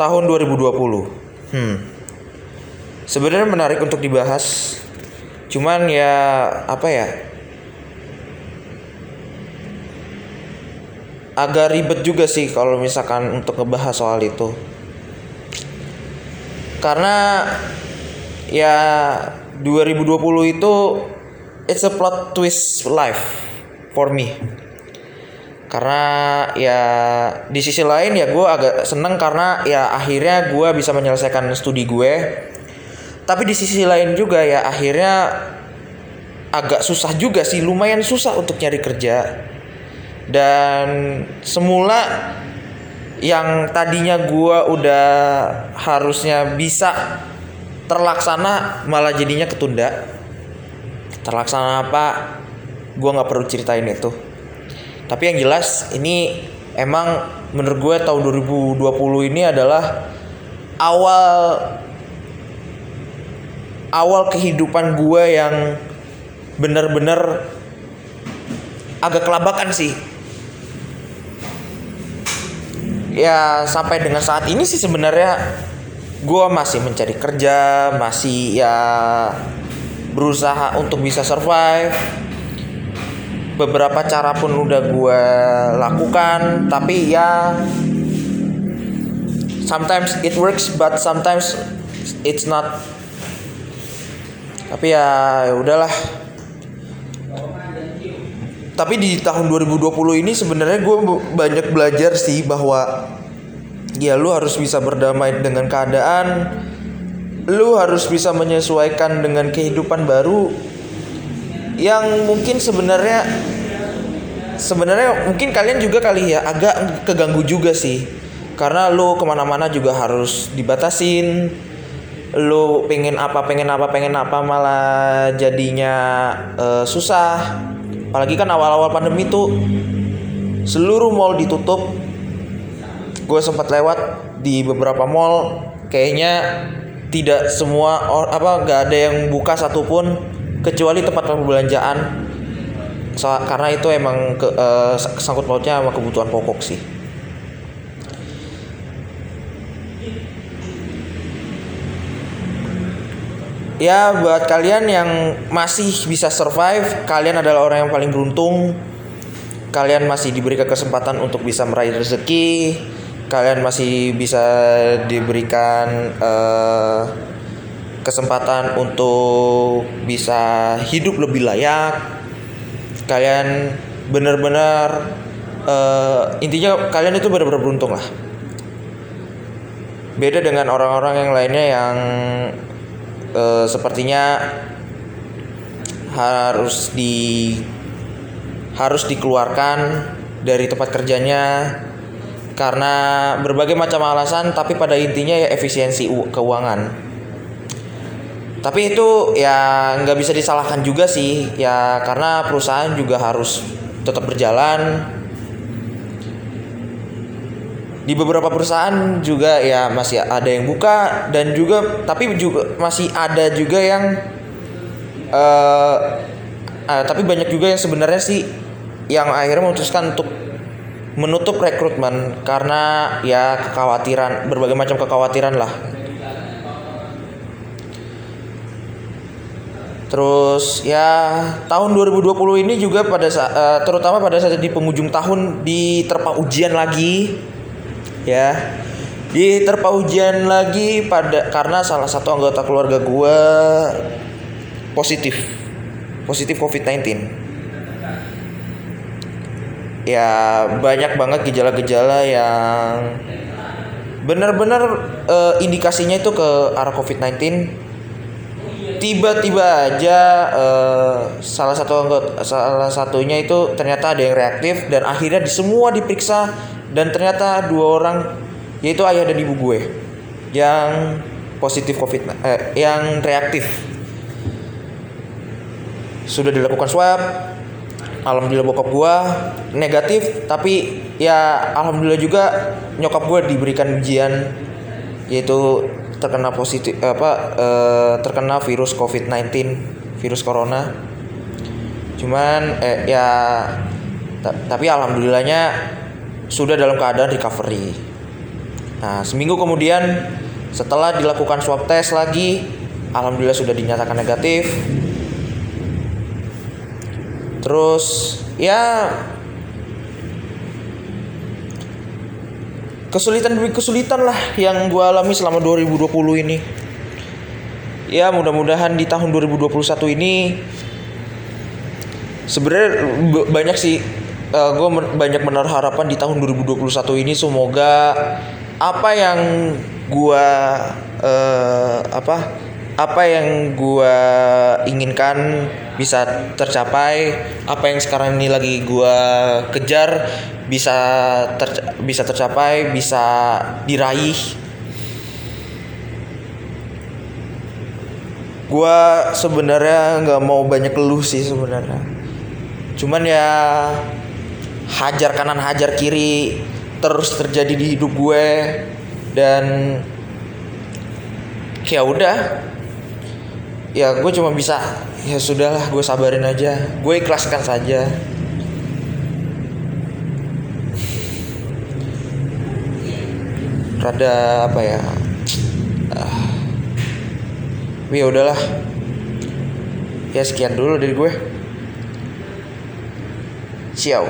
tahun 2020. Hmm. Sebenarnya menarik untuk dibahas. Cuman ya apa ya? Agak ribet juga sih kalau misalkan untuk ngebahas soal itu. Karena ya 2020 itu it's a plot twist life for me karena ya di sisi lain ya gue agak seneng karena ya akhirnya gue bisa menyelesaikan studi gue. Tapi di sisi lain juga ya akhirnya agak susah juga sih lumayan susah untuk nyari kerja. Dan semula yang tadinya gue udah harusnya bisa terlaksana malah jadinya ketunda. Terlaksana apa? Gue nggak perlu ceritain itu tapi yang jelas ini emang menurut gue tahun 2020 ini adalah awal awal kehidupan gue yang bener-bener agak kelabakan sih. Ya sampai dengan saat ini sih sebenarnya gue masih mencari kerja masih ya berusaha untuk bisa survive beberapa cara pun udah gue lakukan tapi ya sometimes it works but sometimes it's not. Tapi ya, ya udahlah. Tapi di tahun 2020 ini sebenarnya gue banyak belajar sih bahwa ya lu harus bisa berdamai dengan keadaan lu harus bisa menyesuaikan dengan kehidupan baru yang mungkin sebenarnya sebenarnya mungkin kalian juga kali ya agak keganggu juga sih. Karena lu ke mana-mana juga harus dibatasin. Lu pengen apa pengen apa pengen apa malah jadinya uh, susah. Apalagi kan awal-awal pandemi tuh seluruh mall ditutup. Gue sempat lewat di beberapa mall. Kayaknya tidak semua apa nggak ada yang buka satupun kecuali tempat perbelanjaan. So, karena itu emang ke, uh, sangkut pautnya sama kebutuhan pokok sih. Ya buat kalian yang masih bisa survive kalian adalah orang yang paling beruntung. Kalian masih diberi kesempatan untuk bisa meraih rezeki. Kalian masih bisa diberikan uh, kesempatan untuk bisa hidup lebih layak. Kalian benar-benar uh, intinya kalian itu benar-benar beruntung lah. Beda dengan orang-orang yang lainnya yang uh, sepertinya harus di harus dikeluarkan dari tempat kerjanya karena berbagai macam alasan tapi pada intinya ya efisiensi keuangan tapi itu ya nggak bisa disalahkan juga sih. Ya karena perusahaan juga harus tetap berjalan. Di beberapa perusahaan juga ya masih ada yang buka dan juga tapi juga masih ada juga yang uh, uh, tapi banyak juga yang sebenarnya sih yang akhirnya memutuskan untuk menutup rekrutmen karena ya kekhawatiran berbagai macam kekhawatiran lah Terus ya tahun 2020 ini juga pada uh, terutama pada saat di penghujung tahun diterpa ujian lagi ya. Diterpa ujian lagi pada karena salah satu anggota keluarga gue positif. Positif COVID-19. Ya banyak banget gejala-gejala yang benar-benar uh, indikasinya itu ke arah COVID-19 tiba-tiba aja uh, salah satu anggota salah satunya itu ternyata ada yang reaktif dan akhirnya di semua diperiksa dan ternyata dua orang yaitu ayah dan ibu gue yang positif covid eh, yang reaktif. Sudah dilakukan swab alhamdulillah bokap gue negatif tapi ya alhamdulillah juga nyokap gue diberikan ujian yaitu terkena positif apa uh, terkena virus COVID-19 virus corona cuman eh, ya tapi alhamdulillahnya sudah dalam keadaan recovery Nah, seminggu kemudian setelah dilakukan swab test lagi, alhamdulillah sudah dinyatakan negatif. Terus ya kesulitan demi kesulitan lah yang gue alami selama 2020 ini. Ya mudah-mudahan di tahun 2021 ini sebenarnya banyak sih uh, gue men banyak menaruh harapan di tahun 2021 ini semoga apa yang gue uh, apa apa yang gue inginkan bisa tercapai apa yang sekarang ini lagi gue kejar bisa ter bisa tercapai bisa diraih. Gue sebenarnya nggak mau banyak keluh sih sebenarnya. Cuman ya hajar kanan hajar kiri terus terjadi di hidup gue dan ya udah ya gue cuma bisa ya sudahlah gue sabarin aja. Gue ikhlaskan saja. Rada apa ya uh, ya udahlah. Ya sekian dulu dari gue ciao